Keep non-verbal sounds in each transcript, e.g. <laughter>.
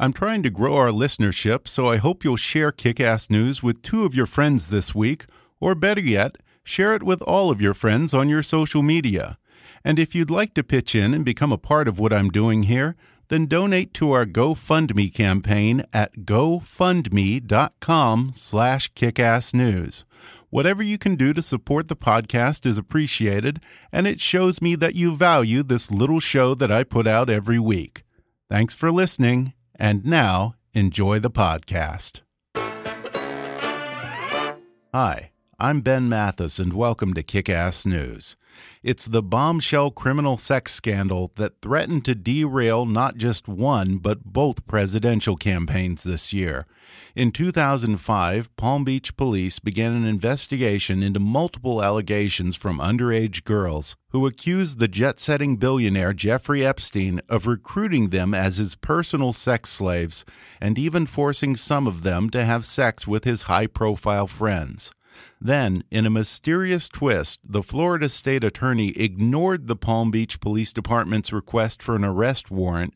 I'm trying to grow our listenership, so I hope you'll share Kick Ass News with two of your friends this week, or better yet, share it with all of your friends on your social media. And if you'd like to pitch in and become a part of what I'm doing here, then donate to our GoFundMe campaign at gofundme.com slash kickassnews. Whatever you can do to support the podcast is appreciated, and it shows me that you value this little show that I put out every week. Thanks for listening, and now enjoy the podcast. Hi, I'm Ben Mathis, and welcome to Kick Ass News. It's the bombshell criminal sex scandal that threatened to derail not just one, but both presidential campaigns this year. In 2005, Palm Beach police began an investigation into multiple allegations from underage girls who accused the jet setting billionaire Jeffrey Epstein of recruiting them as his personal sex slaves and even forcing some of them to have sex with his high profile friends. Then, in a mysterious twist, the Florida state attorney ignored the Palm Beach Police Department's request for an arrest warrant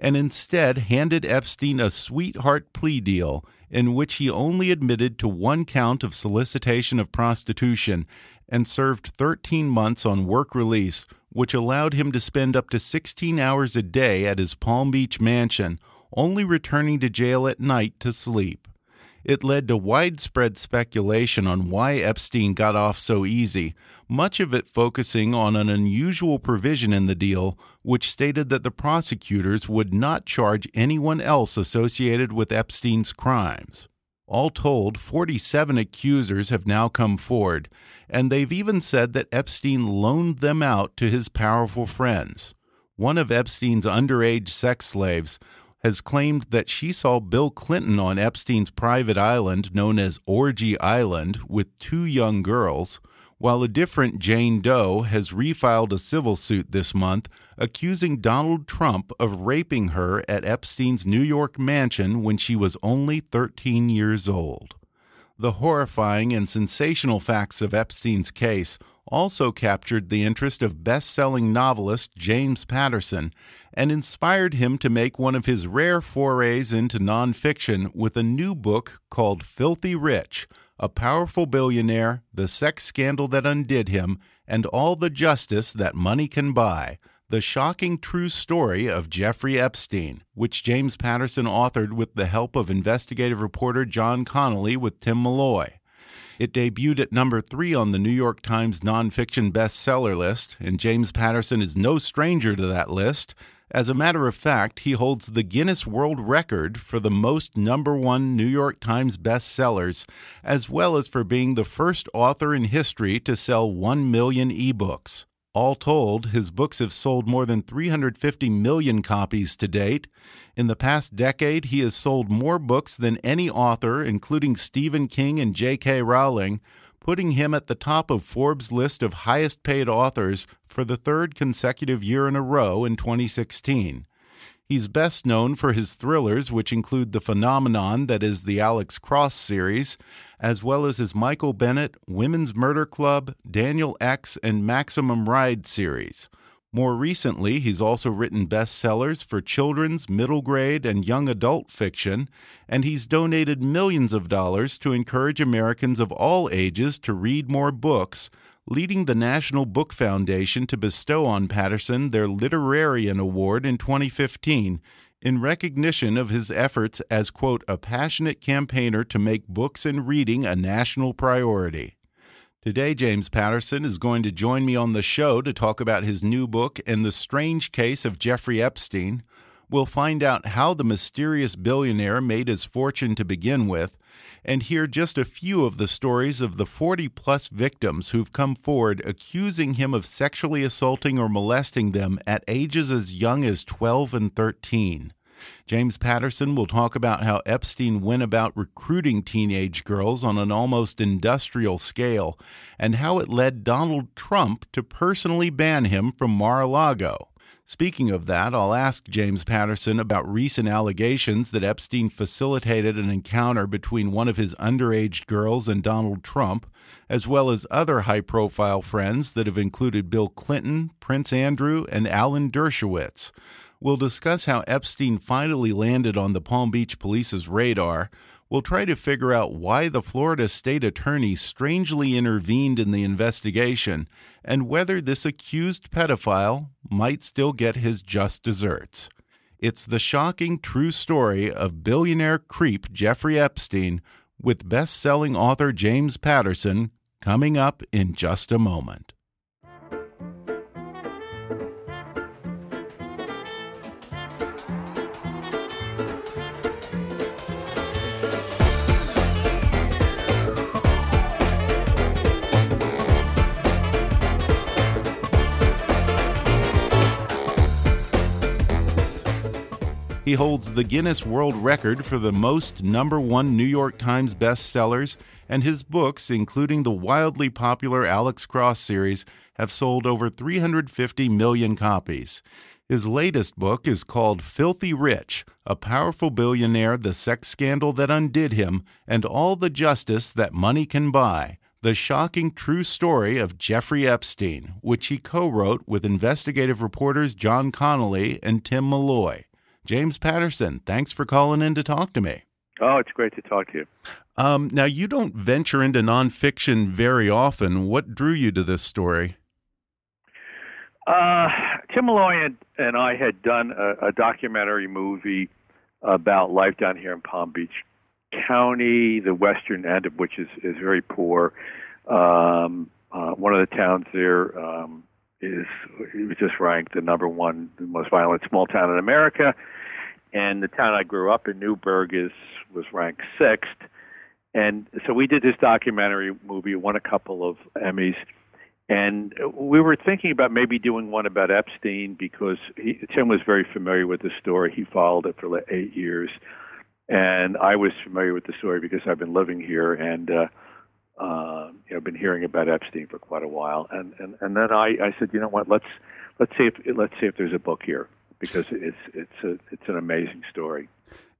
and instead handed Epstein a sweetheart plea deal in which he only admitted to one count of solicitation of prostitution and served 13 months on work release, which allowed him to spend up to 16 hours a day at his Palm Beach mansion, only returning to jail at night to sleep. It led to widespread speculation on why Epstein got off so easy, much of it focusing on an unusual provision in the deal, which stated that the prosecutors would not charge anyone else associated with Epstein's crimes. All told, 47 accusers have now come forward, and they've even said that Epstein loaned them out to his powerful friends. One of Epstein's underage sex slaves has claimed that she saw Bill Clinton on Epstein's private island known as Orgy Island with two young girls, while a different Jane Doe has refiled a civil suit this month accusing Donald Trump of raping her at Epstein's New York mansion when she was only 13 years old. The horrifying and sensational facts of Epstein's case also captured the interest of best selling novelist James Patterson and inspired him to make one of his rare forays into nonfiction with a new book called Filthy Rich A Powerful Billionaire, The Sex Scandal That Undid Him, and All the Justice That Money Can Buy. The Shocking True Story of Jeffrey Epstein, which James Patterson authored with the help of investigative reporter John Connolly with Tim Malloy. It debuted at number three on the New York Times nonfiction bestseller list, and James Patterson is no stranger to that list. As a matter of fact, he holds the Guinness World Record for the most number one New York Times bestsellers, as well as for being the first author in history to sell 1 million ebooks. All told, his books have sold more than 350 million copies to date. In the past decade, he has sold more books than any author, including Stephen King and J.K. Rowling, putting him at the top of Forbes' list of highest paid authors for the third consecutive year in a row in 2016. He's best known for his thrillers, which include the phenomenon that is the Alex Cross series, as well as his Michael Bennett, Women's Murder Club, Daniel X, and Maximum Ride series. More recently, he's also written bestsellers for children's, middle grade, and young adult fiction, and he's donated millions of dollars to encourage Americans of all ages to read more books, leading the National Book Foundation to bestow on Patterson their Literarian Award in 2015 in recognition of his efforts as, quote, a passionate campaigner to make books and reading a national priority. Today, James Patterson is going to join me on the show to talk about his new book and the strange case of Jeffrey Epstein. We'll find out how the mysterious billionaire made his fortune to begin with, and hear just a few of the stories of the 40 plus victims who've come forward accusing him of sexually assaulting or molesting them at ages as young as 12 and 13. James Patterson will talk about how Epstein went about recruiting teenage girls on an almost industrial scale and how it led Donald Trump to personally ban him from Mar a Lago. Speaking of that, I'll ask James Patterson about recent allegations that Epstein facilitated an encounter between one of his underage girls and Donald Trump, as well as other high profile friends that have included Bill Clinton, Prince Andrew, and Alan Dershowitz. We'll discuss how Epstein finally landed on the Palm Beach police's radar. We'll try to figure out why the Florida state attorney strangely intervened in the investigation and whether this accused pedophile might still get his just desserts. It's the shocking true story of billionaire creep Jeffrey Epstein with best selling author James Patterson coming up in just a moment. He holds the Guinness World Record for the most number one New York Times bestsellers, and his books, including the wildly popular Alex Cross series, have sold over 350 million copies. His latest book is called Filthy Rich A Powerful Billionaire, the Sex Scandal That Undid Him, and All the Justice That Money Can Buy. The shocking true story of Jeffrey Epstein, which he co wrote with investigative reporters John Connolly and Tim Malloy. James Patterson, thanks for calling in to talk to me. Oh, it's great to talk to you. Um, now, you don't venture into nonfiction very often. What drew you to this story? Uh, Tim Malloy and, and I had done a, a, documentary movie about life down here in Palm Beach County, the western end of which is, is very poor. Um, uh, one of the towns there um, is it was just ranked the number one most violent small town in America, and the town I grew up in, Newburgh, is was ranked sixth. And so we did this documentary movie, won a couple of Emmys, and we were thinking about maybe doing one about Epstein because he, Tim was very familiar with the story. He followed it for eight years, and I was familiar with the story because I've been living here and. uh uh, you know, been hearing about Epstein for quite a while, and and and then I, I said, you know what, let's let's see if let's see if there's a book here because it's it's a it's an amazing story.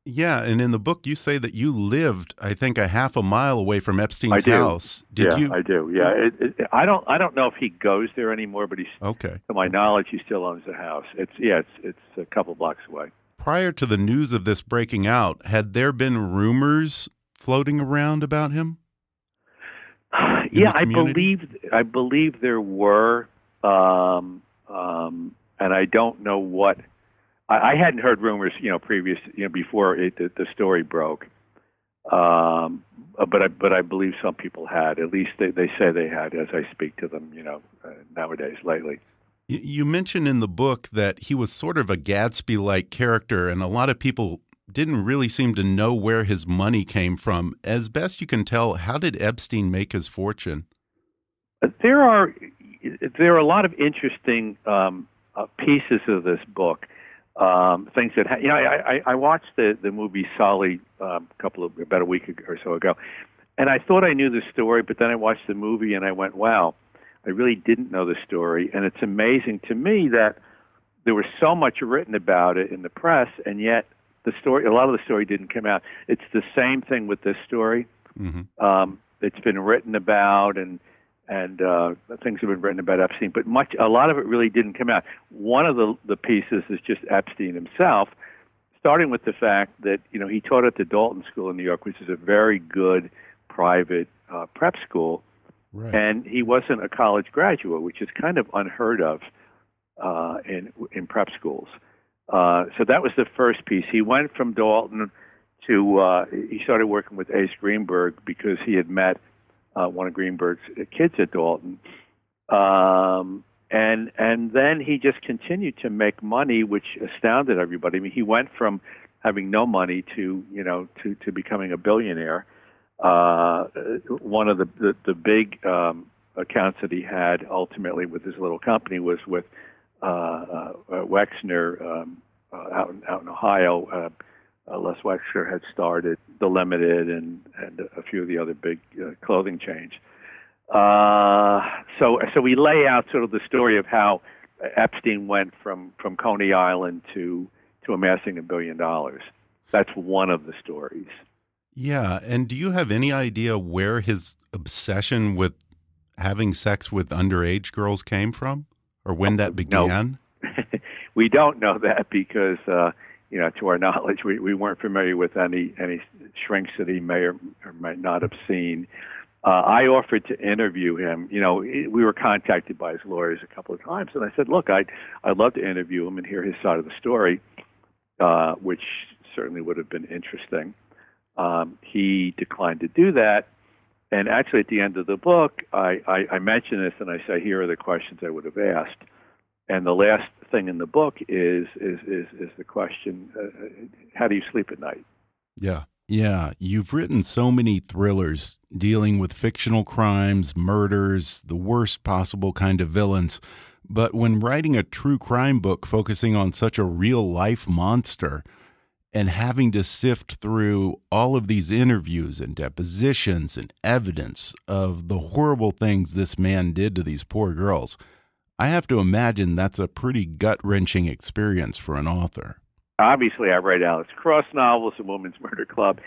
Yeah, and in the book you say that you lived, I think, a half a mile away from Epstein's house. Did yeah, you? I do. Yeah, it, it, I don't. I don't know if he goes there anymore, but he's okay. To my knowledge, he still owns the house. It's yeah, it's it's a couple blocks away. Prior to the news of this breaking out, had there been rumors floating around about him? Yeah, I believe I believe there were, um, um, and I don't know what. I, I hadn't heard rumors, you know, previous, you know, before it, the, the story broke. Um, but I, but I believe some people had. At least they, they say they had, as I speak to them, you know, uh, nowadays lately. You mentioned in the book that he was sort of a Gatsby-like character, and a lot of people didn't really seem to know where his money came from. As best you can tell, how did Epstein make his fortune? There are there are a lot of interesting um, uh, pieces of this book. Um, things that you know, I, I, I watched the the movie Sully um, a couple of about a week or so ago, and I thought I knew the story, but then I watched the movie and I went, "Wow, I really didn't know the story." And it's amazing to me that there was so much written about it in the press, and yet the story a lot of the story didn't come out it's the same thing with this story mm-hmm. um, it's been written about and and uh, things have been written about Epstein, but much a lot of it really didn't come out. One of the the pieces is just Epstein himself, starting with the fact that you know he taught at the Dalton School in New York, which is a very good private uh, prep school, right. and he wasn't a college graduate, which is kind of unheard of uh, in in prep schools. Uh, so that was the first piece. He went from Dalton to uh, he started working with Ace Greenberg because he had met uh, one of Greenberg's kids at Dalton. Um, and and then he just continued to make money, which astounded everybody. I mean, he went from having no money to you know to to becoming a billionaire. Uh, one of the the, the big um, accounts that he had ultimately with his little company was with Wexner um, uh, out in, out in Ohio. Uh, uh, Les Wexner had started the Limited and and a few of the other big uh, clothing chains. Uh, so so we lay out sort of the story of how Epstein went from from Coney Island to to amassing a billion dollars. That's one of the stories. Yeah, and do you have any idea where his obsession with having sex with underage girls came from, or when that <laughs> began? No. <laughs> we don't know that because uh, you know, to our knowledge, we, we weren't familiar with any any shrinks that he may or, or might not have seen. Uh, I offered to interview him. You know, we were contacted by his lawyers a couple of times, and I said, "Look, I'd I'd love to interview him and hear his side of the story," uh, which certainly would have been interesting. Um, he declined to do that, and actually, at the end of the book, I, I, I mention this and I say, "Here are the questions I would have asked." And the last thing in the book is is is, is the question: uh, How do you sleep at night? Yeah, yeah. You've written so many thrillers dealing with fictional crimes, murders, the worst possible kind of villains. But when writing a true crime book focusing on such a real life monster, and having to sift through all of these interviews and depositions and evidence of the horrible things this man did to these poor girls I have to imagine that's a pretty gut wrenching experience for an author. Obviously, I write Alex Cross novels, A Woman's Murder Club,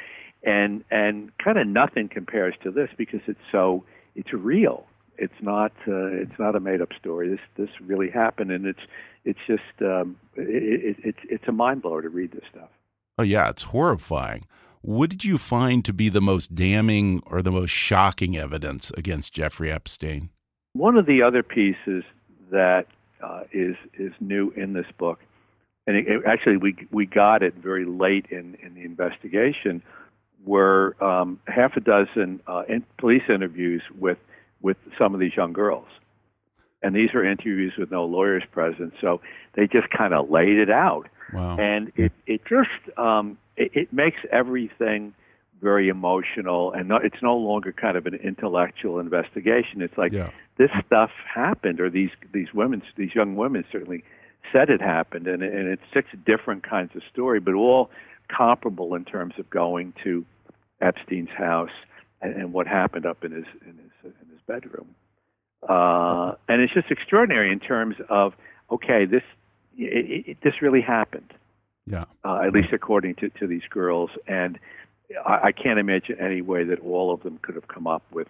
and and kind of nothing compares to this because it's so it's real. It's not uh, it's not a made up story. This this really happened, and it's it's just um, it, it, it's it's a mind blower to read this stuff. Oh yeah, it's horrifying. What did you find to be the most damning or the most shocking evidence against Jeffrey Epstein? One of the other pieces that uh, is is new in this book, and it, it, actually we we got it very late in in the investigation, were um, half a dozen uh, in police interviews with with some of these young girls, and these were interviews with no lawyers present, so they just kind of laid it out, wow. and it it just um, it, it makes everything very emotional and not, it's no longer kind of an intellectual investigation. It's like yeah. this stuff happened, or these these women, these young women certainly said it happened, and and it's six different kinds of story, but all comparable in terms of going to Epstein's house and, and what happened up in his in his in his bedroom, uh, and it's just extraordinary in terms of okay, this it, it, this really happened, yeah, uh, at least according to to these girls, and I, I can't imagine any way that all of them could have come up with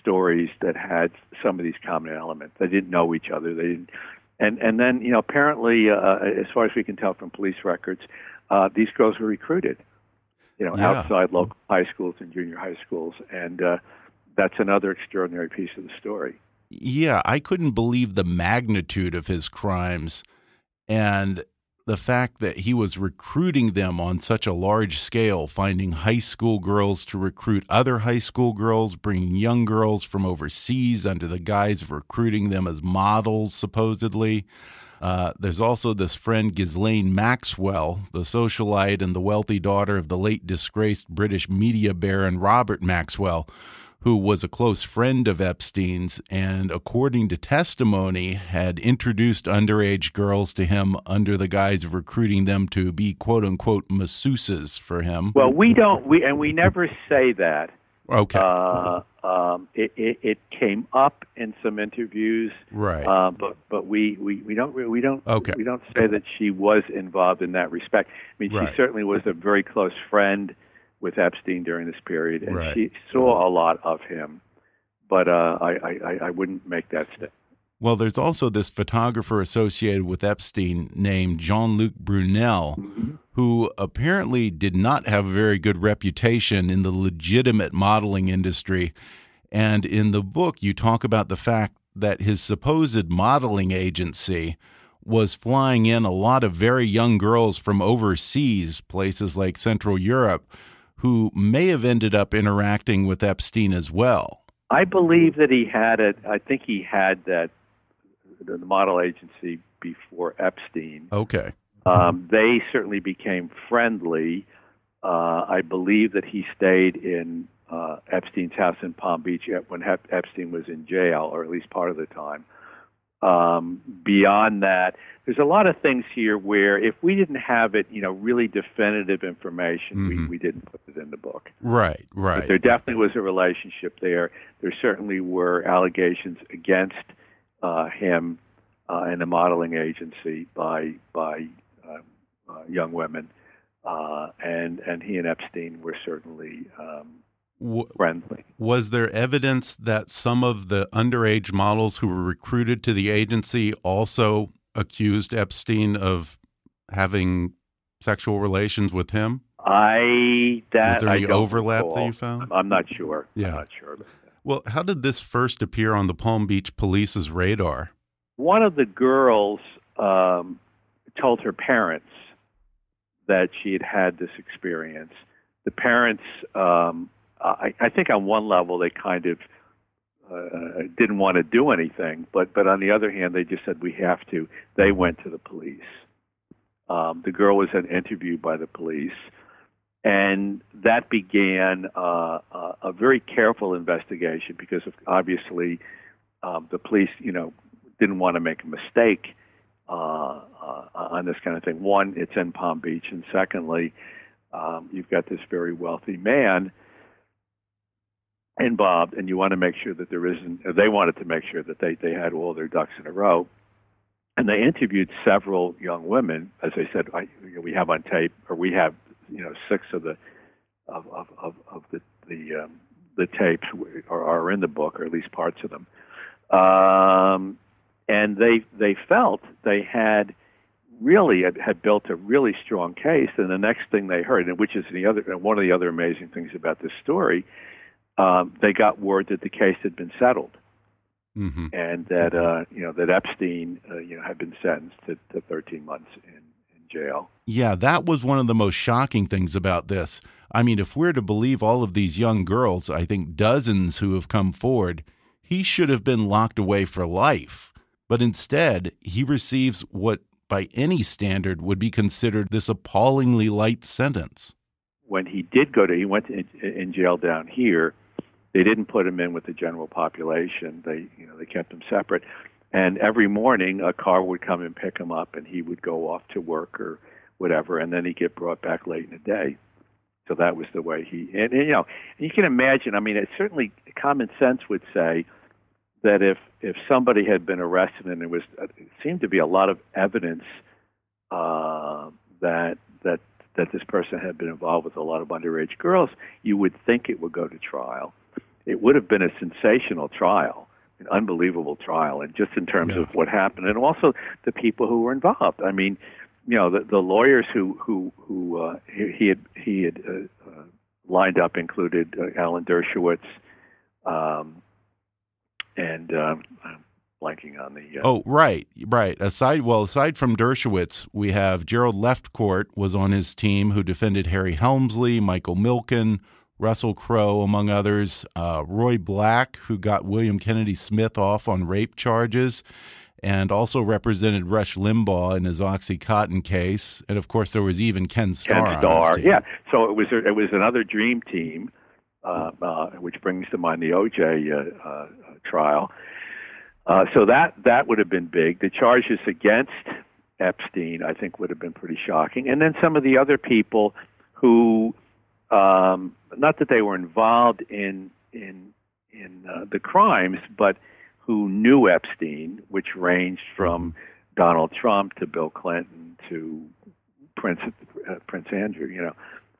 stories that had some of these common elements. They didn't know each other. They didn't, and and then you know apparently, uh, as far as we can tell from police records, uh, these girls were recruited. You know, yeah. outside local high schools and junior high schools, and uh, that's another extraordinary piece of the story. Yeah, I couldn't believe the magnitude of his crimes, and the fact that he was recruiting them on such a large scale, finding high school girls to recruit other high school girls, bringing young girls from overseas under the guise of recruiting them as models, supposedly. Uh, there's also this friend Ghislaine Maxwell, the socialite and the wealthy daughter of the late disgraced British media baron Robert Maxwell, who was a close friend of Epstein's and, according to testimony, had introduced underage girls to him under the guise of recruiting them to be "quote unquote" masseuses for him. Well, we don't, we and we never say that. Okay. Uh, um, it, it, it came up in some interviews, right? Uh, but but we, we, we don't we don't okay. we don't say that she was involved in that respect. I mean, right. she certainly was a very close friend with Epstein during this period, and right. she saw a lot of him. but uh, I, I, I wouldn't make that step. Well, there's also this photographer associated with Epstein named Jean Luc Brunel, mm -hmm. who apparently did not have a very good reputation in the legitimate modeling industry. And in the book, you talk about the fact that his supposed modeling agency was flying in a lot of very young girls from overseas, places like Central Europe, who may have ended up interacting with Epstein as well. I believe that he had it. I think he had that the model agency before Epstein. Okay. Um, they certainly became friendly. Uh, I believe that he stayed in uh, Epstein's house in Palm Beach when Hep- Epstein was in jail, or at least part of the time. Um, beyond that, there's a lot of things here where if we didn't have it, you know, really definitive information, mm-hmm. we, we didn't put it in the book. Right, right. But there definitely was a relationship there. There certainly were allegations against uh, him uh, and the modeling agency by by um, uh, young women, uh, and and he and Epstein were certainly um, friendly. Was there evidence that some of the underage models who were recruited to the agency also accused Epstein of having sexual relations with him? I that was there any overlap recall. that you found? I'm not sure. Yeah, I'm not sure. Well, how did this first appear on the Palm Beach Police's radar? One of the girls um, told her parents that she had had this experience. The parents um, I, I think on one level they kind of uh, didn't want to do anything, but but on the other hand, they just said we have to. They went to the police. Um, the girl was then interviewed by the police, and that began uh, a, a very careful investigation because of, obviously um, the police, you know, didn't want to make a mistake uh, uh, on this kind of thing. One, it's in Palm Beach, and secondly, um, you've got this very wealthy man involved, and you want to make sure that there isn't. They wanted to make sure that they they had all their ducks in a row, and they interviewed several young women. As I said, I, you know, we have on tape, or we have, you know, six of the of of of, of the the um, the tapes are, are in the book, or at least parts of them. Um, and they they felt they had really had, had built a really strong case. And the next thing they heard, and which is the other one of the other amazing things about this story, um, they got word that the case had been settled, mm-hmm. and that uh, you know that Epstein uh, you know had been sentenced to, to 13 months in, in jail. Yeah, that was one of the most shocking things about this. I mean, if we're to believe all of these young girls, I think dozens who have come forward, he should have been locked away for life. But instead, he receives what, by any standard, would be considered this appallingly light sentence. When he did go to, he went in, in jail down here they didn't put him in with the general population. They, you know, they kept him separate. And every morning, a car would come and pick him up, and he would go off to work or whatever, and then he'd get brought back late in the day. So that was the way he, and, and you know, you can imagine. I mean, it certainly common sense would say that if if somebody had been arrested and there was it seemed to be a lot of evidence uh, that that that this person had been involved with a lot of underage girls, you would think it would go to trial it would have been a sensational trial, an unbelievable trial, and just in terms yeah. of what happened, and also the people who were involved. I mean, you know, the, the lawyers who who who uh, he, he had he had uh, uh, lined up included uh, Alan Dershowitz, um, and um, I'm blanking on the. Uh, oh, right, right. Aside, well, aside from Dershowitz, we have Gerald Lefcourt was on his team who defended Harry Helmsley, Michael Milken, Russell Crowe, among others, uh, Roy Black, who got William Kennedy Smith off on rape charges, and also represented Rush Limbaugh in his OxyContin case, and of course there was even Ken Starr. Ken Starr, yeah. So it was it was another dream team, uh, uh, which brings to mind the OJ uh, uh, trial. Uh, so that that would have been big. The charges against Epstein, I think, would have been pretty shocking, and then some of the other people who um, not that they were involved in in in uh, the crimes, but who knew Epstein, which ranged from Donald Trump to Bill Clinton to Prince uh, Prince Andrew. You know,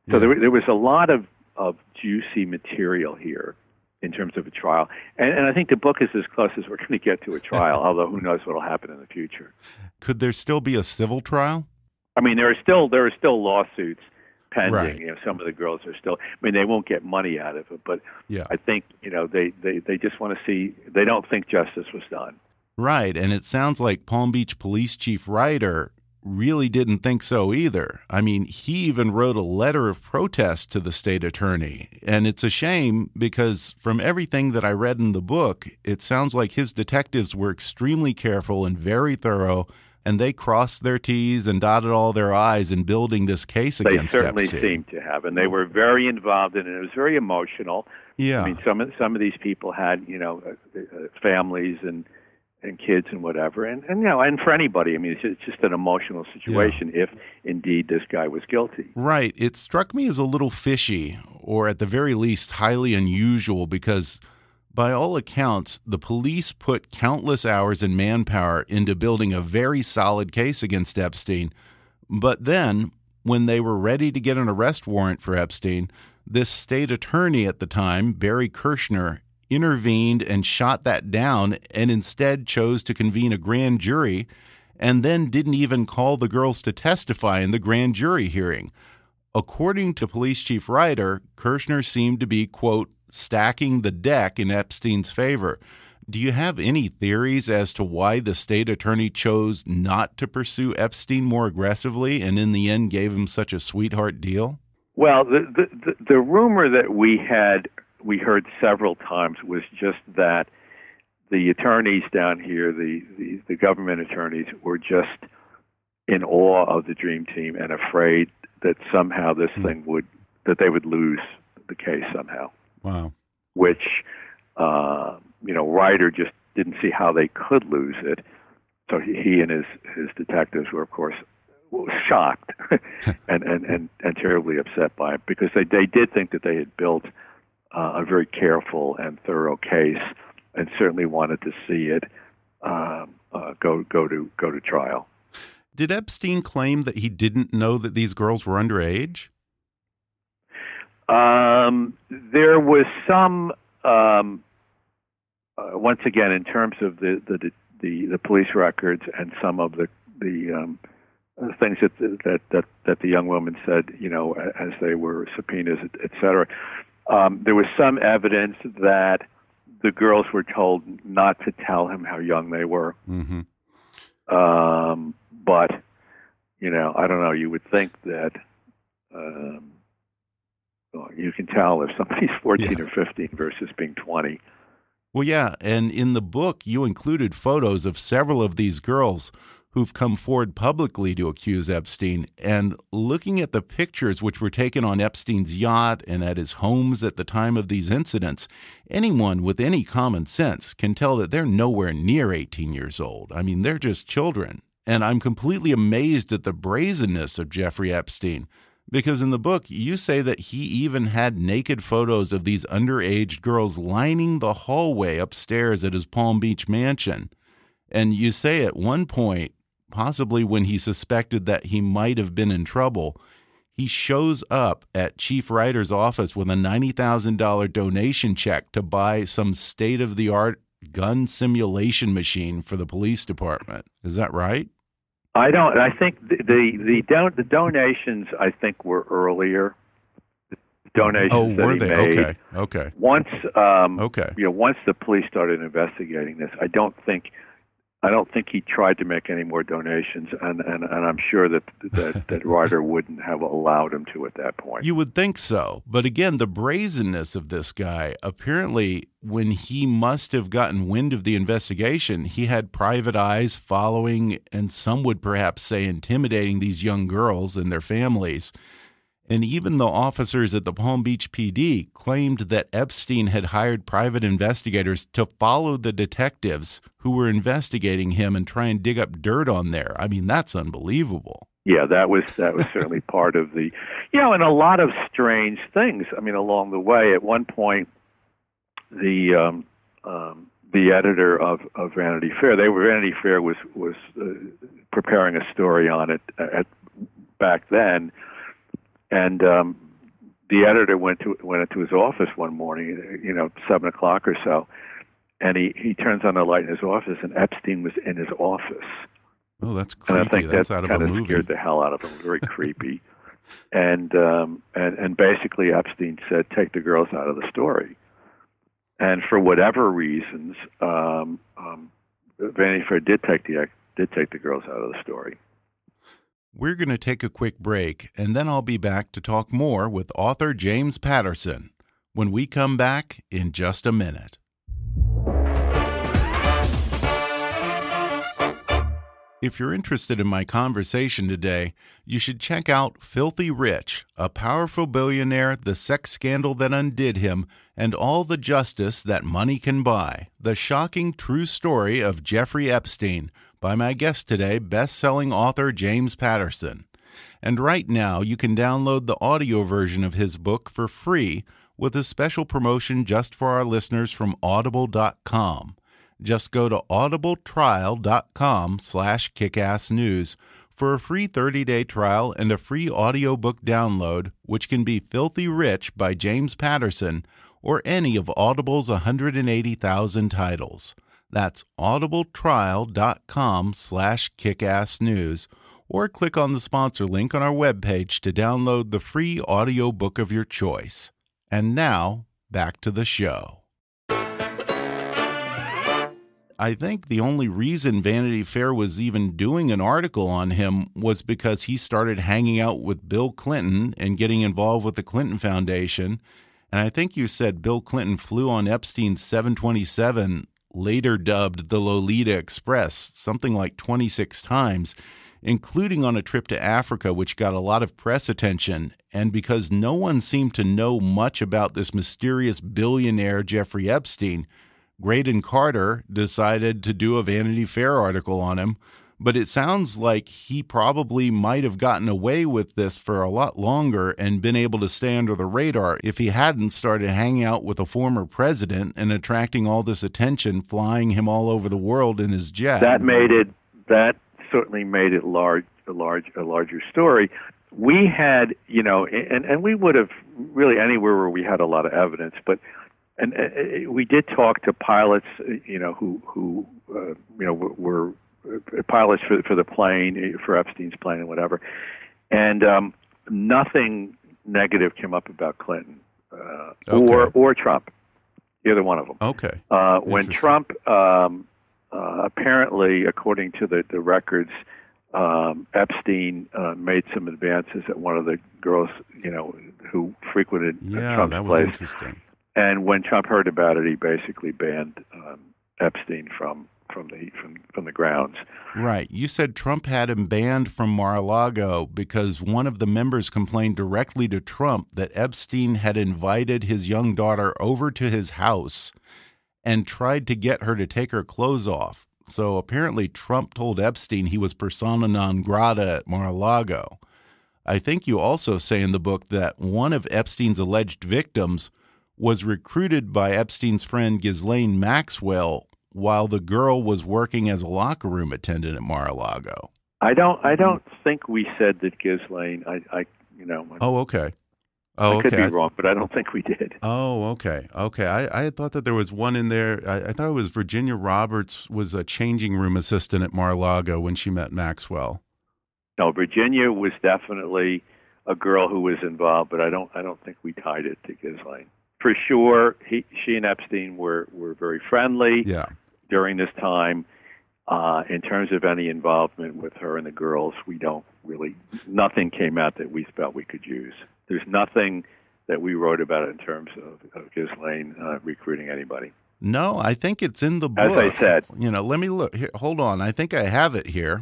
so yeah. there there was a lot of of juicy material here, in terms of a trial. And, and I think the book is as close as we're going to get to a trial, <laughs> although who knows what will happen in the future. Could there still be a civil trial? I mean, there are still there are still lawsuits pending. Right. You know, some of the girls are still. I mean, they won't get money out of it, but Yeah. I think you know they they they just want to see. They don't think justice was done. Right. And it sounds like Palm Beach Police Chief Reiter really didn't think so either. I mean, he even wrote a letter of protest to the state attorney. And it's a shame because from everything that I read in the book, it sounds like his detectives were extremely careful and very thorough. And they crossed their T's and dotted all their I's in building this case They against Epstein. They certainly seemed to have, and they were very involved in it. It was very emotional. Yeah. I mean, some of some of these people had you know uh, uh, families and and kids and whatever, and and you know, and for anybody, I mean, it's just, it's just an emotional situation if indeed this guy was guilty. Right. It struck me as a little fishy, or at the very least, highly unusual, because by all accounts, the police put countless hours and manpower into building a very solid case against Epstein. But then, when they were ready to get an arrest warrant for Epstein, this state attorney at the time, Barry Krischer, intervened and shot that down and instead chose to convene a grand jury and then didn't even call the girls to testify in the grand jury hearing. According to Police Chief Reiter, Kirshner seemed to be, quote, stacking the deck in Epstein's favor. Do you have any theories as to why the state attorney chose not to pursue Epstein more aggressively and in the end gave him such a sweetheart deal? Well, the the the, the rumor that we had we heard several times was just that the attorneys down here, the the, the government attorneys, were just in awe of the dream team and afraid that somehow this hmm. thing would that they would lose the case somehow. Wow. which uh, you know Reiter just didn't see how they could lose it. So he, he and his his detectives were, of course, shocked <laughs> and, and and and terribly upset by it because they they did think that they had built uh, a very careful and thorough case, and certainly wanted to see it um, uh, go go to go to trial. Did Epstein claim that he didn't know that these girls were underage? Um, there was some, um, uh, once again, in terms of the, the the the police records and some of the the um, uh, things that that that that the young woman said, you know, as they were subpoenas, et cetera. Um, there was some evidence that the girls were told not to tell him how young they were. Mm-hmm. Um, but you know, I don't know. You would think that um, you can tell if somebody's <laughs> 14 Yeah. or 15 versus being 20. Well, yeah, and in the book, you included photos of several of these girls who've come forward publicly to accuse Epstein. And looking at the pictures which were taken on Epstein's yacht and at his homes at the time of these incidents, anyone with any common sense can tell that they're nowhere near 18 years old. I mean, they're just children. And I'm completely amazed at the brazenness of Jeffrey Epstein. Because in the book, you say that he even had naked photos of these underage girls lining the hallway upstairs at his Palm Beach mansion. And you say at one point, possibly when he suspected that he might have been in trouble, he shows up at Chief Reiter's office with a $90,000 donation check to buy some state of the art gun simulation machine for the police department. Is that right? I don't. I think the the the, don, the donations I think were earlier. The donations Oh, were he they? made. Okay. Okay. Once um, Okay. you know, once the police started investigating this, I don't think, I don't think he tried to make any more donations, and and, and I'm sure that that <laughs> that Reiter wouldn't have allowed him to at that point. You would think so. But again, the brazenness of this guy apparently, when he must have gotten wind of the investigation, he had private eyes following, and some would perhaps say intimidating these young girls and their families. And even the officers at the Palm Beach PD claimed that Epstein had hired private investigators to follow the detectives who were investigating him and try and dig up dirt on there. I mean, that's unbelievable. yeah, that was that was certainly <laughs> part of the, you know, and a lot of strange things. I mean, along the way, at one point, the um, um, the editor of, of Vanity Fair, they were Vanity Fair was was uh, preparing a story on it at back then, and um, the editor went to went into his office one morning, you know, seven o'clock or so, and he he turns on the light in his office, and Epstein was in his office. Oh, that's creepy. And I think that's that out of kind a of movie. scared the hell out of him. Very creepy. And um, and and basically Epstein said, "Take the girls out of the story." And for whatever reasons, um, um, Vanity Fair did take the did take the girls out of the story. We're going to take a quick break, and then I'll be back to talk more with author James Patterson when we come back in just a minute. If you're interested in my conversation today, you should check out Filthy Rich, a powerful billionaire, the sex scandal that undid him, and all the justice that money can buy. The shocking true story of Jeffrey Epstein by my guest today, best selling author James Patterson. And right now, you can download the audio version of his book for free with a special promotion just for our listeners from audible.com. Just go to audibletrial.com slash kickassnews for a free 30-day trial and a free audiobook download, which can be Filthy Rich by James Patterson or any of Audible's 180,000 titles. That's audibletrial.com slash kickassnews or click on the sponsor link on our webpage to download the free audiobook of your choice. And now, back to the show. I think the only reason Vanity Fair was even doing an article on him was because he started hanging out with Bill Clinton and getting involved with the Clinton Foundation. And I think you said Bill Clinton flew on Epstein's 727, later dubbed the Lolita Express, something like 26 times, including on a trip to Africa, which got a lot of press attention. And because no one seemed to know much about this mysterious billionaire, Jeffrey Epstein, Graydon Carter decided to do a Vanity Fair article on him, but it sounds like he probably might have gotten away with this for a lot longer and been able to stay under the radar if he hadn't started hanging out with a former president and attracting all this attention, flying him all over the world in his jet. That made it. That certainly made it large, a large, a larger story. We had, you know, and and we would have really anywhere where we had a lot of evidence, but and uh, we did talk to pilots, you know, who who uh, you know were, were pilots for for the plane for Epstein's plane and whatever, and um, nothing negative came up about Clinton uh, Okay. or or Trump, either one of them. okay. Uh, when Trump um, uh, apparently, according to the the records, um, Epstein uh, made some advances at one of the girls, you know, who frequented uh, Yeah, Trump's that was place. interesting. And when Trump heard about it, he basically banned um, Epstein from from the heat from from the grounds. Right. You said Trump had him banned from Mar-a-Lago because one of the members complained directly to Trump that Epstein had invited his young daughter over to his house and tried to get her to take her clothes off. So apparently Trump told Epstein he was persona non grata at Mar-a-Lago. I think you also say in the book that one of Epstein's alleged victims was recruited by Epstein's friend Ghislaine Maxwell while the girl was working as a locker room attendant at Mar-a-Lago. I don't I don't think we said that Ghislaine. I I you know Oh, okay. Oh, I could okay. be wrong, but I don't think we did. Oh, okay. Okay. I, I had thought that there was one in there. I, I thought it was Virginia Roberts was a changing room assistant at Mar-a-Lago when she met Maxwell. No, Virginia was definitely a girl who was involved, but I don't I don't think we tied it to Ghislaine. For sure, he she and Epstein were were very friendly. Yeah. During this time. Uh, in terms of any involvement with her and the girls, we don't really, nothing came out that we felt we could use. There's nothing that we wrote about in terms of, of Ghislaine uh, recruiting anybody. No, I think it's in the book. As. I said. You know, let me look. Here, hold on. I think I have it here.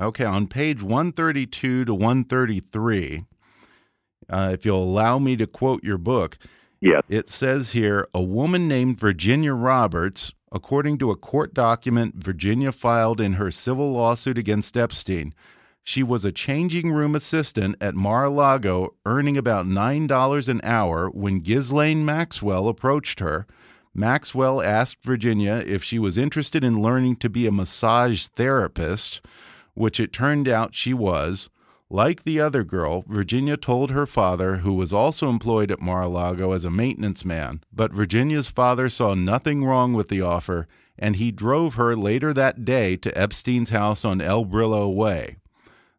Okay, on page 132 to 133, uh, if you'll allow me to quote your book, Yeah. it says here a woman named Virginia Roberts, according to a court document Virginia filed in her civil lawsuit against Epstein, she was a changing room assistant at Mar-a-Lago, earning about $9 an hour when Ghislaine Maxwell approached her. Maxwell asked Virginia if she was interested in learning to be a massage therapist, which it turned out she was. Like the other girl, Virginia told her father, who was also employed at Mar a Lago as a maintenance man, but Virginia's father saw nothing wrong with the offer, and he drove her later that day to Epstein's house on El Brillo Way.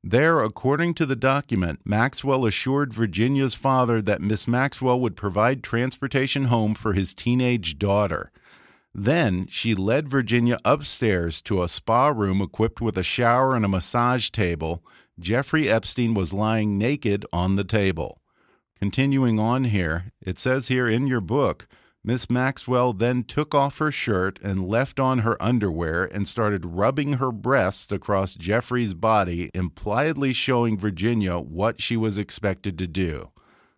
There, according to the document, Maxwell assured Virginia's father that Miss Maxwell would provide transportation home for his teenage daughter. Then she led Virginia upstairs to a spa room equipped with a shower and a massage table Jeffrey Epstein was lying naked on the table. Continuing on here, it says here in your book, Miss Maxwell then took off her shirt and left on her underwear and started rubbing her breasts across Jeffrey's body, impliedly showing Virginia what she was expected to do.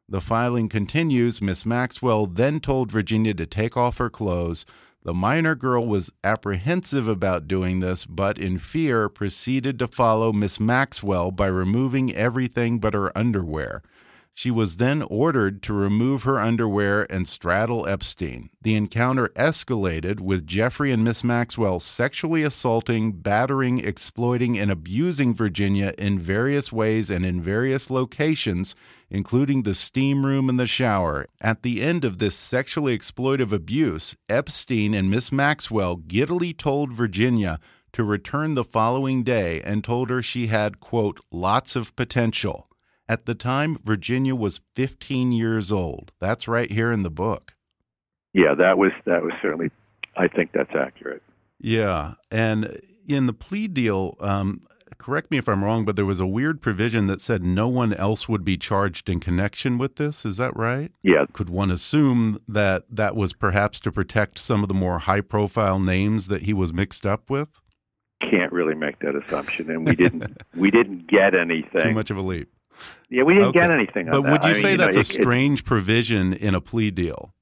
The filing continues. Miss Maxwell then told Virginia to take off her clothes, the minor girl was apprehensive about doing this, but in fear proceeded to follow Miss Maxwell by removing everything but her underwear. She was then ordered to remove her underwear and straddle Epstein. The encounter escalated with Jeffrey and Miss Maxwell sexually assaulting, battering, exploiting, and abusing Virginia in various ways and in various locations, including the steam room and the shower. At the end of this sexually exploitive abuse, Epstein and Miss Maxwell giddily told Virginia to return the following day and told her she had, quote, lots of potential. At the time, Virginia was 15 years old. That's right here in the book. Yeah, that was that was certainly. I think that's accurate. Yeah, and in the plea deal, um, correct me if I'm wrong, but there was a weird provision that said no one else would be charged in connection with this. Is that right? Yeah. Could one assume that that was perhaps to protect some of the more high-profile names that he was mixed up with? Can't really make that assumption, and we didn't. we didn't get <laughs> anything. Too much of a leap. Yeah, we didn't okay. get anything. But would you I say mean, that's you know, a strange it, provision in a plea deal?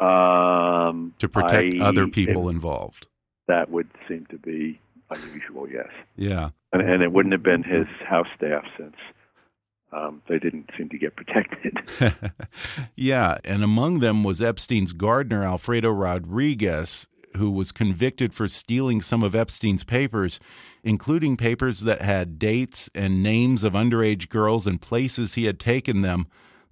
Um, to protect I, other people it, involved. That would seem to be unusual. Yes. Yeah. And, and it wouldn't have been his house staff since um, they didn't seem to get <laughs> protected. <laughs> yeah, and among them was Epstein's gardener, Alfredo Rodriguez, who was convicted for stealing some of Epstein's papers, including papers that had dates and names of underage girls and places he had taken them.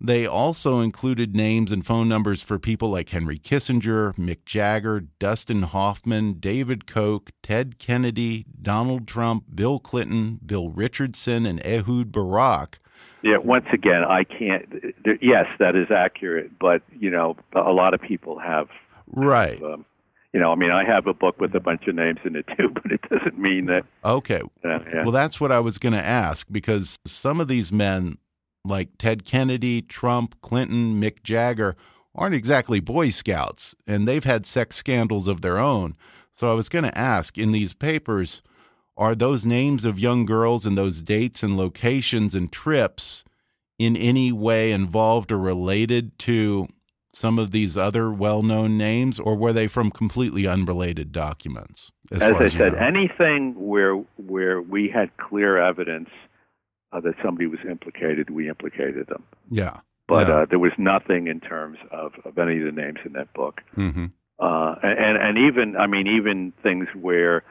They also included names and phone numbers for people like Henry Kissinger, Mick Jagger, Dustin Hoffman, David Koch, Ted Kennedy, Donald Trump, Bill Clinton, Bill Richardson, and Ehud Barak. Yeah, once again, I can't. Yes, that is accurate, but you know, a lot of people have right. Have, um, you know, I mean, I have a book with a bunch of names in it too, <laughs> but it doesn't mean that. Okay. Uh, yeah. Well, that's what I was going to ask because some of these men like Ted Kennedy, Trump, Clinton, Mick Jagger aren't exactly Boy Scouts, and they've had sex scandals of their own. So I was going to ask in these papers, are those names of young girls and those dates and locations and trips in any way involved or related to some of these other well known names, or were they from completely unrelated documents? As, as I as said, know? anything where where we had clear evidence uh, that somebody was implicated, we implicated them. Yeah. But yeah. Uh, there was nothing in terms of, of any of the names in that book. Mm-hmm. Uh, and and even I mean even things where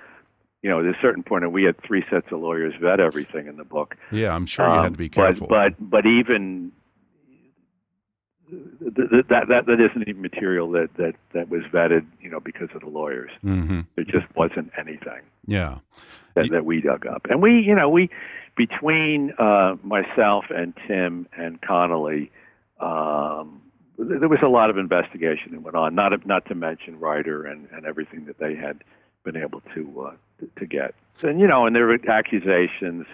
you know, at a certain point, and we had three sets of lawyers vet everything in the book. Yeah, I'm sure you um, had to be careful. But but, but even that, that that that isn't even material that that that was vetted, you know, because of the lawyers. Mm-hmm. There just wasn't anything. Yeah, that, that we dug up, and we, you know, we between uh, myself and Tim and Connolly, um, there was a lot of investigation that went on. Not not to mention Reiter and and everything that they had been able to uh, to, to get. And you know, and there were accusations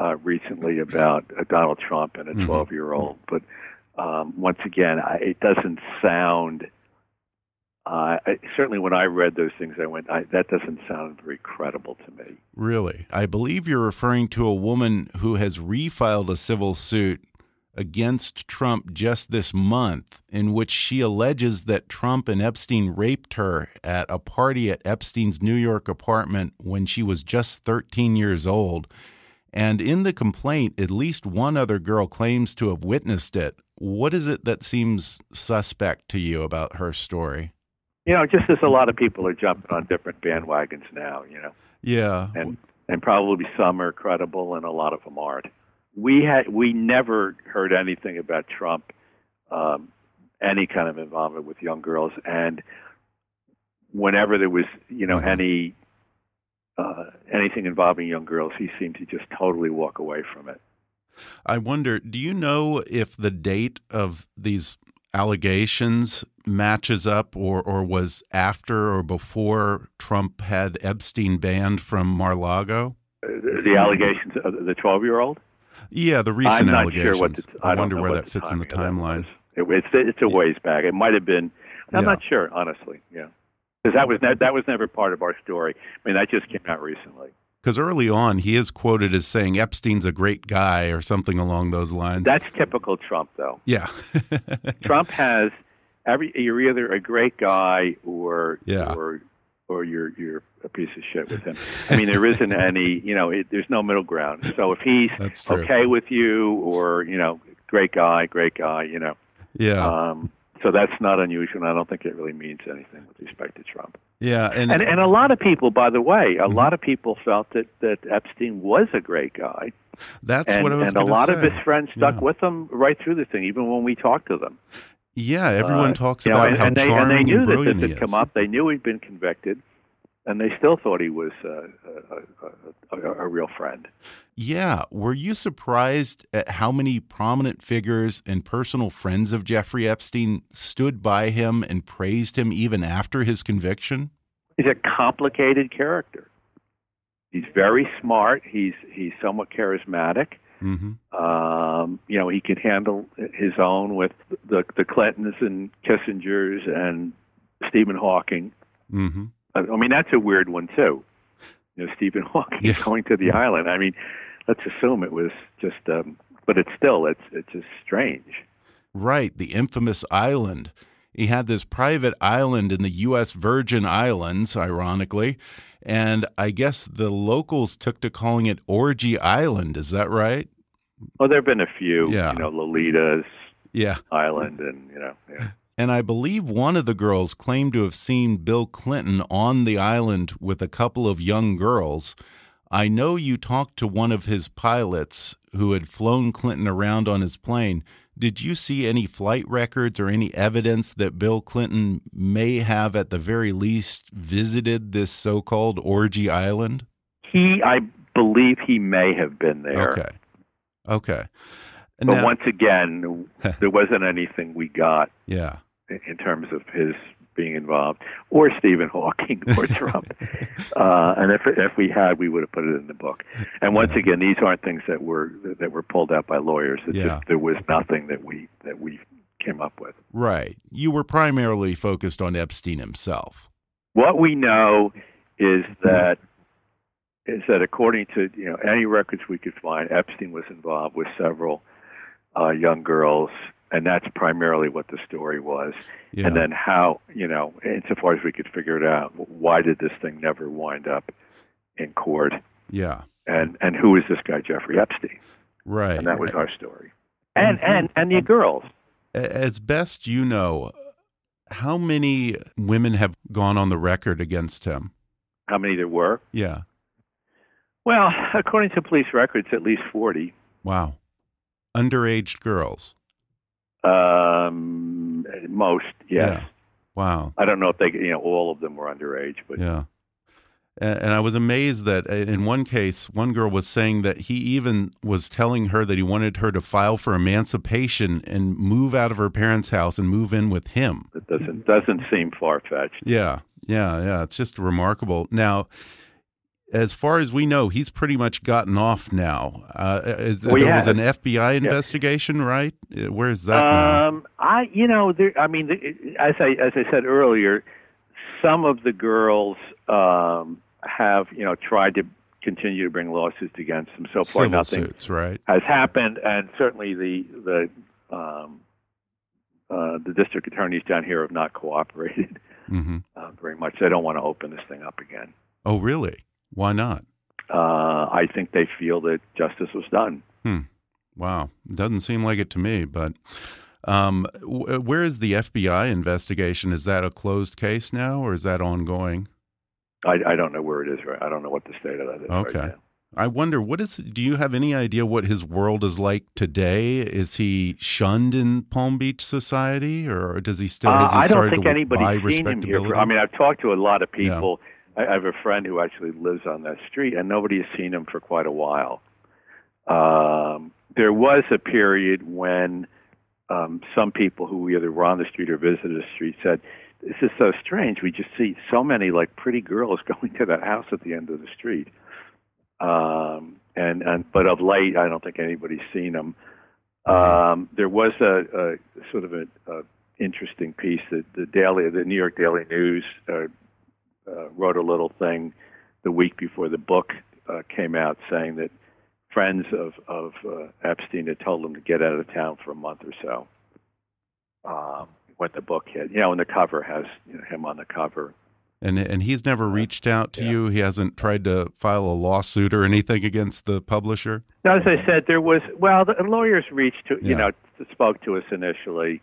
uh, recently about uh, Donald Trump and a 12 year old, but um, once again, I, it doesn't sound. Uh, I, certainly, when I read those things, I went, I, "That doesn't sound very credible to me." Really, I believe you're referring to a woman who has refiled a civil suit against Trump just this month, in which she alleges that Trump and Epstein raped her at a party at Epstein's New York apartment when she was just 13 years old. And in the complaint, at least one other girl claims to have witnessed it. What is it that seems suspect to you about her story? You know, just as a lot of people are jumping on different bandwagons now, you know. Yeah. And and probably some are credible and a lot of them aren't. we had we never heard anything about Trump, um, any kind of involvement with young girls, and whenever there was you know Mhm. any uh, anything involving young girls, he seemed to just totally walk away from it. I wonder, do you know if the date of these allegations matches up or, or was after or before Trump had Epstein banned from Mar-a-Lago? The, allegations of the twelve-year-old. Yeah, the recent I'm not allegations. sure what the, I, I wonder where that fits in the timeline. It, it's it's a ways back. It might have been. I'm Yeah. not sure, honestly. Yeah, because that was that was never part of our story. I mean, that just came out recently. Because early on, he is quoted as saying Epstein's a great guy or something along those lines. That's typical Trump, though. yeah. <laughs> Trump has every. You're either a great guy or Yeah. or or you're you're a piece of shit with him. I mean, there isn't any. You know, it, there's no middle ground. So if he's okay with you, or you know, great guy, great guy, you know. Yeah. Um, so that's not unusual. I don't think it really means anything with respect to Trump. Yeah. And, And and a lot of people, by the way, Mm-hmm. a lot of people felt that that Epstein was a great guy, that's and what I was and a lot of his friends stuck Yeah. with him right through the thing, even when we talked to them. Yeah, everyone Uh, talks you know, about and, how and they, and they knew that brilliant this he had come up. They knew he'd been convicted, and they still thought he was uh, a, a, a, a real friend. Yeah. Were you surprised at how many prominent figures and personal friends of Jeffrey Epstein stood by him and praised him even after his conviction? He's a complicated character. He's very smart. He's he's somewhat charismatic. hmm Um, you know, he could handle his own with the the Clintons and Kissingers and Stephen Hawking. hmm I mean, that's a weird one too. You know, Stephen <laughs> Hawking Yeah. going to the island. I mean, let's assume it was just, um, but it's still it's it's just strange. Right. The infamous island. He had this private island in the U.S. Virgin Islands, ironically. And I guess the locals took to calling it Orgy Island. Is that right? Well, there have been a few. Yeah. You know, Lolita's Yeah. Island, and you know, yeah. And I believe one of the girls claimed to have seen Bill Clinton on the island with a couple of young girls. I know you talked to one of his pilots who had flown Clinton around on his plane. Did you see any flight records or any evidence that Bill Clinton may have, at the very least, visited this so called Orgy Island? he, I believe, he may have been there. Okay. Okay. But Now- once again, <laughs> there wasn't anything we got yeah. In terms of his being involved, or Stephen Hawking, or <laughs> Trump. uh, and if if we had, we would have put it in the book. And once Yeah. again, these aren't things that were that were pulled out by lawyers. It's Yeah. just there was nothing that we that we came up with. Right. You were primarily focused on Epstein himself. What we know is that is that according to you know any records we could find, Epstein was involved with several uh, young girls, and that's primarily what the story was. Yeah. And then how you know, insofar as we could figure it out, why did this thing never wind up in court? yeah. And and who is this guy Jeffrey Epstein? Right. And that was our story. And mm-hmm. and and the girls. As best you know, how many women have gone on the record against him? How many there were? Yeah. Well, according to police records, at least forty. Wow. Underage girls. Um, most, yes. Yeah. Wow. I don't know if they, you know, all of them were underage, but Yeah. And, and I was amazed that uh, in one case, one girl was saying that he even was telling her that he wanted her to file for emancipation and move out of her parents' house and move in with him. it doesn't doesn't seem far fetched. Yeah, yeah, yeah. It's just remarkable. Now, as far as we know, he's pretty much gotten off now. Uh, is, there was an FBI investigation, right? Uh, Where's that now? Um, I, you know, there, I mean, as I as I said earlier, some of the girls um, have, you know, tried to continue to bring lawsuits against them. So far, Civil nothing suits, right? has happened, and certainly the the um, uh, the district attorneys down here have not cooperated hmm uh, very much. They don't want to open this thing up again. Oh, really? Why not? Uh, I think they feel that justice was done. Wow, doesn't seem like it to me. But um, w where is the FBI investigation? Is that a closed case now, or is that ongoing? I, I don't know where it is. Right, I don't know what the state of that is. Okay. Right I wonder what is. Do you have any idea what his world is like today? Is he shunned in Palm Beach society, or does he still? Has he uh, I don't think anybody's seen him here. I mean, I've talked to a lot of people. Yeah. I have a friend who actually lives on that street, and nobody has seen him for quite a while. Um, there was a period when um, some people who either were on the street or visited the street said, "This is so strange. We just see so many like pretty girls <laughs> going to that house at the end of the street." Um, and and but of late, I don't think anybody's seen them. Um, there was a, a sort of an interesting piece that the daily, the New York Daily News uh, uh, wrote a little thing the week before the book uh, came out, saying that friends of of uh, Epstein had told him to get out of town for a month or so. Um, when the book hit, you know, and the cover has you know, him on the cover. And and he's never reached out to yeah. you. He hasn't tried to file a lawsuit or anything against the publisher. No, as I said, there was well, the lawyers reached to you know spoke to us initially,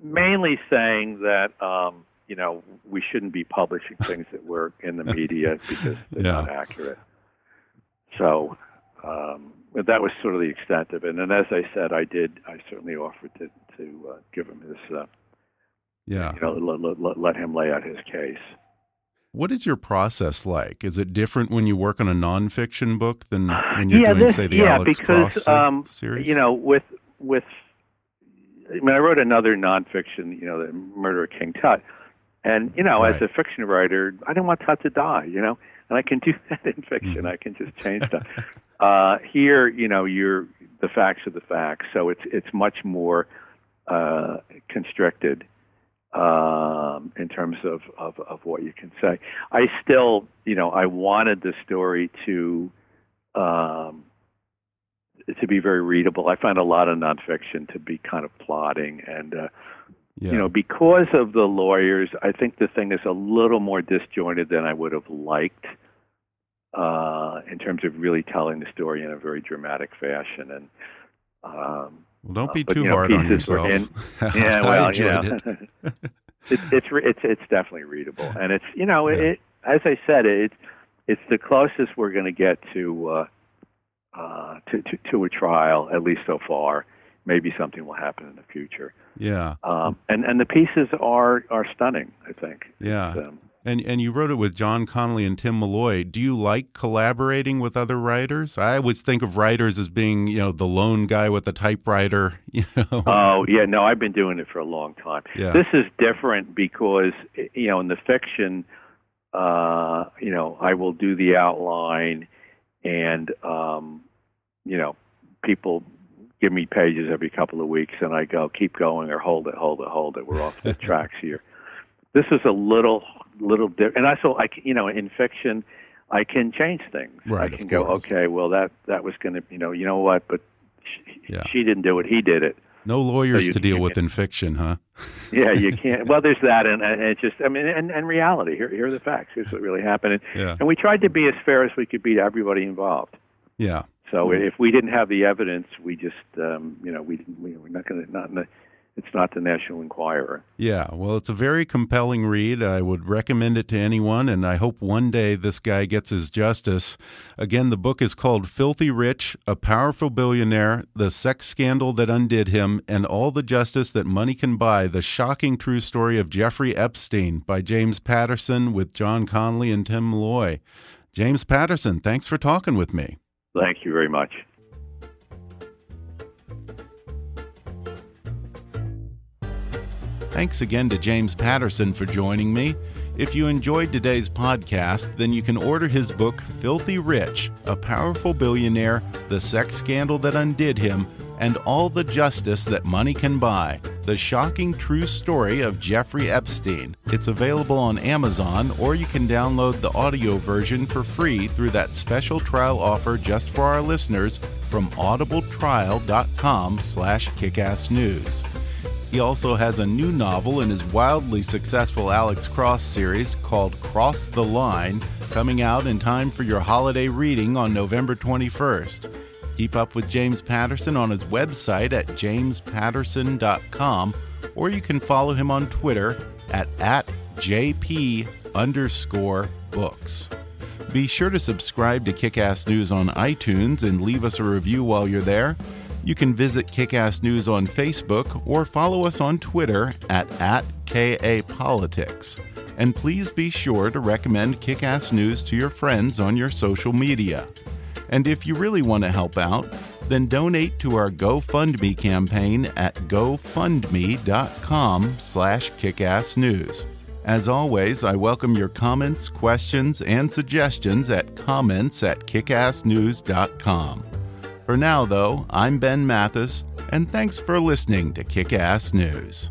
mainly saying that um, you know we shouldn't be publishing things that were in the media <laughs> because they're yeah. not accurate. So um, but that was sort of the extent of it. And as I said, I did. I certainly offered to to uh, give him his. Uh, yeah. You know, let, let, let him lay out his case. What is your process like? Is it different when you work on a nonfiction book than when you're yeah, doing, this, say, the yeah, Alex because, Cross um, series? You know, with with, I mean, I wrote another nonfiction, you know, the Murder of King Tut, and you know, right. as a fiction writer, I didn't want Tut to die, you know, and I can do <laughs> that in fiction. Mm. I can just change stuff. Uh, here, you know, you're the facts are the facts, so it's it's much more uh, constricted um, in terms of, of of what you can say. I still, you know, I wanted the story to um, to be very readable. I find a lot of nonfiction to be kind of plodding and. Uh, yeah. You know, because of the lawyers, I think the thing is a little more disjointed than I would have liked uh, in terms of really telling the story in a very dramatic fashion. And um, well, don't be uh, but, too you know, hard on yourself. In, <laughs> yeah, well, you <laughs> know, it. it's it's it's it's definitely readable, and it's you know yeah. it as I said it it's the closest we're going to get to, uh, uh, to to to a trial at least so far. Maybe something will happen in the future. Yeah. Um, and and the pieces are are stunning. I think. Yeah. Um, and and you wrote it with John Connolly and Tim Malloy. Do you like collaborating with other writers? I always think of writers as being, you know, the lone guy with the typewriter. <laughs> You know. Oh yeah, no, I've been doing it for a long time. Yeah. This is different because you know in the fiction, uh, you know, I will do the outline, and um, you know, people give me pages every couple of weeks, and I go, keep going or hold it, hold it, hold it. We're off the <laughs> tracks here. This is a little little different. And also, I you know, in fiction, I can change things. Right, I can go, okay, well that that was going to, you know, you know what, but she, yeah. she didn't do it. He did it. No lawyers so to deal with in fiction, huh? <laughs> yeah, you can't. <laughs> Well, there's that, and, and it's just, I mean, and, and reality. Here, here are the facts. Here's what really happened. And, yeah. and we tried to be as fair as we could be to everybody involved. Yeah. So mm-hmm. if we didn't have the evidence, we just, um, you know, we, we we're not going to not it's not the National Enquirer. Yeah, well, it's a very compelling read. I would recommend it to anyone, and I hope one day this guy gets his justice. Again, the book is called Filthy Rich A Powerful Billionaire, The Sex Scandal That Undid Him, and All the Justice That Money Can Buy The Shocking True Story of Jeffrey Epstein by James Patterson with John Connolly and Tim Malloy. James Patterson, thanks for talking with me. Thank you very much. Thanks again to James Patterson for joining me. If you enjoyed today's podcast, then you can order his book, Filthy Rich A Powerful Billionaire, The Sex Scandal That Undid Him, and All the Justice That Money Can Buy The Shocking True Story of Jeffrey Epstein. It's available on Amazon, or you can download the audio version for free through that special trial offer just for our listeners from audibletrial.com slash kickassnews. He also has a new novel in his wildly successful Alex Cross series called Cross the Line, coming out in time for your holiday reading on November 21st. Keep up with James Patterson on his website at jamespatterson.com, or you can follow him on Twitter at, at JP underscore books. Be sure to subscribe to Kickass News on iTunes and leave us a review while you're there. You can visit Kickass News on Facebook or follow us on Twitter at, at KAPolitics. And please be sure to recommend Kickass News to your friends on your social media. And if you really want to help out, then donate to our GoFundMe campaign at gofundme.com slash kickassnews. As always, I welcome your comments, questions, and suggestions at comments at kickassnews.com. For now, though, I'm Ben Mathis, and thanks for listening to Kickass News.